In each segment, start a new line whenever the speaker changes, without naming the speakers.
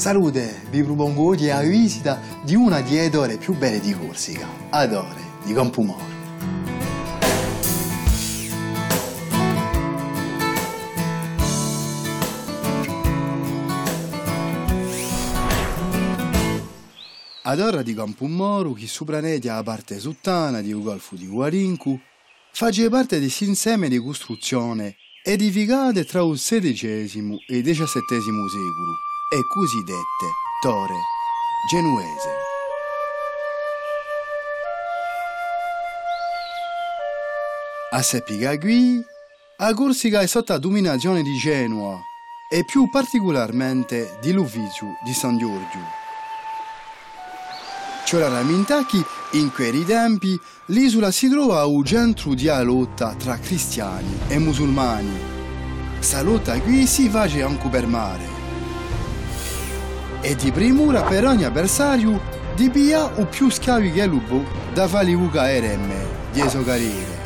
Salute, vi propongo oggi la visita di una delle edore più belle di Corsica, Adore di Campumoro. Adora di Campumoro, che sopranedia la parte suttana di Golfo di Guarincu, faceva parte dell'insieme di costruzione edificate tra il XVI e il XVII secolo e cosiddette Tore Genuese. A Seppiga qui, a Corsica è sotto dominazione di Genova e più particolarmente di Luvizio di San Giorgio. Cioè la Mintacchi, in quei tempi, l'isola si trova al centro di lotta tra cristiani e musulmani. Questa lotta qui si face anche per mare. E di primura per ogni avversario pia o più schiavi che lupo da fare uca eremme, di esocarire.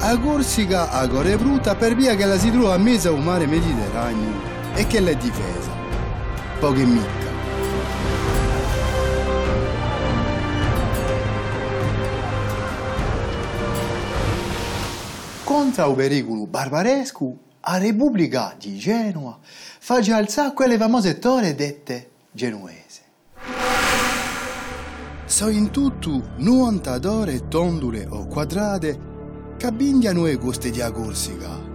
A Corsica a Gore brutta per via che la si trova a mezzo al mare Mediterraneo e che l'è difesa. Poche mica. Contra il pericolo barbaresco, a Repubblica di Genova face alzare quelle famose torre dette genuese. So in tutto 90 ore tondule o quadrate che abbindiano le coste di Corsica.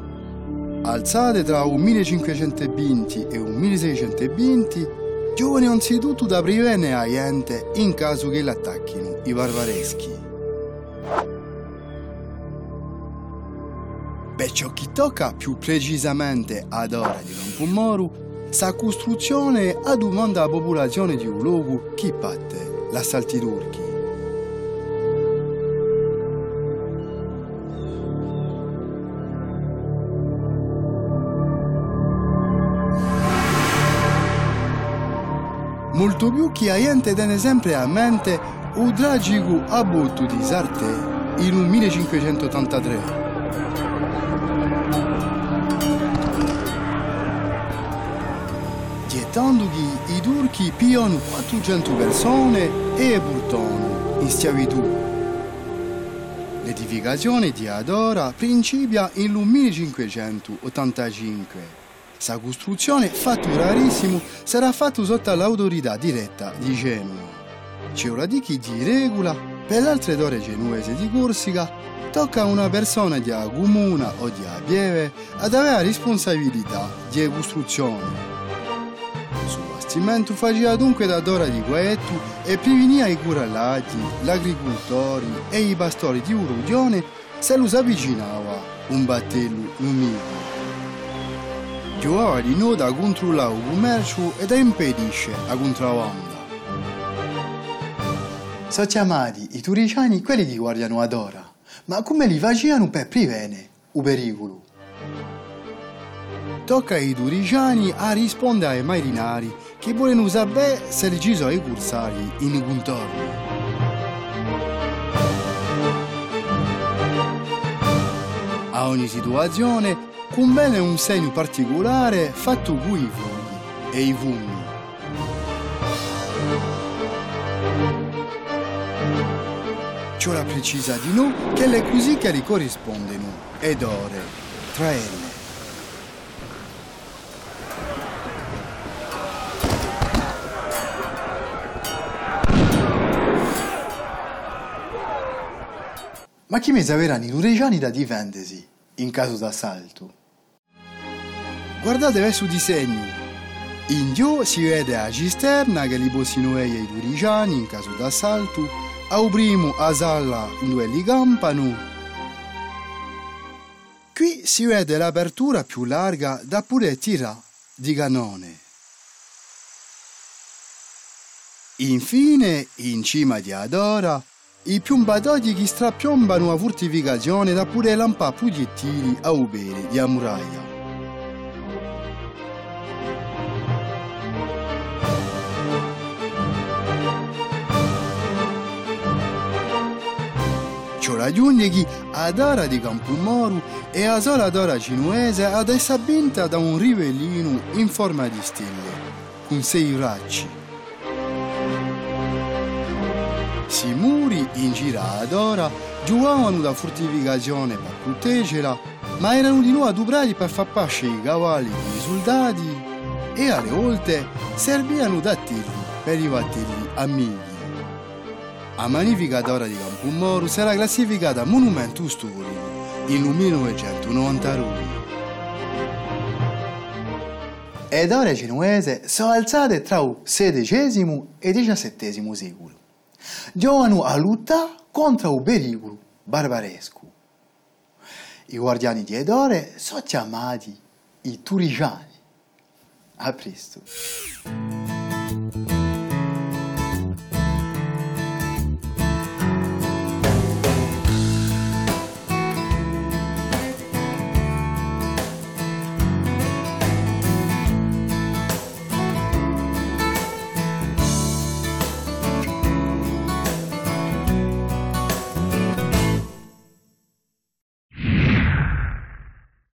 Alzate tra un 1520 e un 1620, giovani anzitutto da prevenire a gente in caso che l'attacchino i barbareschi. Per ciò che tocca più precisamente ad ora di Campomoru, sa costruzione ha domanda alla popolazione di un luogo che batte l'assalti turchi. Molto più che gente tiene sempre a mente un tragico aborto di Sarte in un 1583. Che i turchi piano 400 persone e portano in schiavitù. L'edificazione di Adora principia nel 1585. Sa costruzione, fatto rarissimo, sarà fatto sotto l'autorità diretta di Genova. C'è ora di di regola, per le altre dore genuese di Corsica, tocca a una persona di comuna o di pieve ad avere la responsabilità di costruzione sul bastimento faceva dunque da dora di guetto e prevenia i curallati, gli agricoltori e i pastori di Urudione se lo avvicinava un battello nemico. Giovava di noi da controllare il commercio e da impedisce la contrabbanda. Sono chiamati i turiciani quelli che guardano ad ora, ma come li facevano per prevenire il pericolo? Tocca ai turiciani a rispondere ai marinari che vogliono sapere se deciso ai cursari in contorno. A ogni situazione conviene un segno particolare fatto con i fogli e i funghi. Ciò la precisa di noi che le così che li corrispondono ed ore tra elle. Ma chi mese avranno i norvegiani da difendersi in caso d'assalto? Guardate verso il disegno. In giù si vede la cisterna che li possono i turiciani in caso d'assalto, a primo a sala dove li campano. Qui si vede l'apertura più larga da pure tirare di cannone. Infine, in cima di Adora, i piombatoti che strappiombano a fortificazione da pure lampà proiettili a ubere di raggiunge chi ad ora di Campomoru e a sola d'ora genuese ad essa vinta da un rivellino in forma di stelle, con sei racci. Si muri in gira ad ora giocavano da fortificazione per proteggerla, ma erano di nuovo adoperati per far pasce i cavalli dei soldati e alle volte servivano da tiri per i battelli amici. La magnifica d'ora di Campomoru sarà classificata monumento storico nel 1992. E d'ore genuese sono alzate tra il XVI e il XVII secolo. Giovano a lottare contro il pericolo barbaresco. I guardiani di Edore sono chiamati i turiciani. A presto.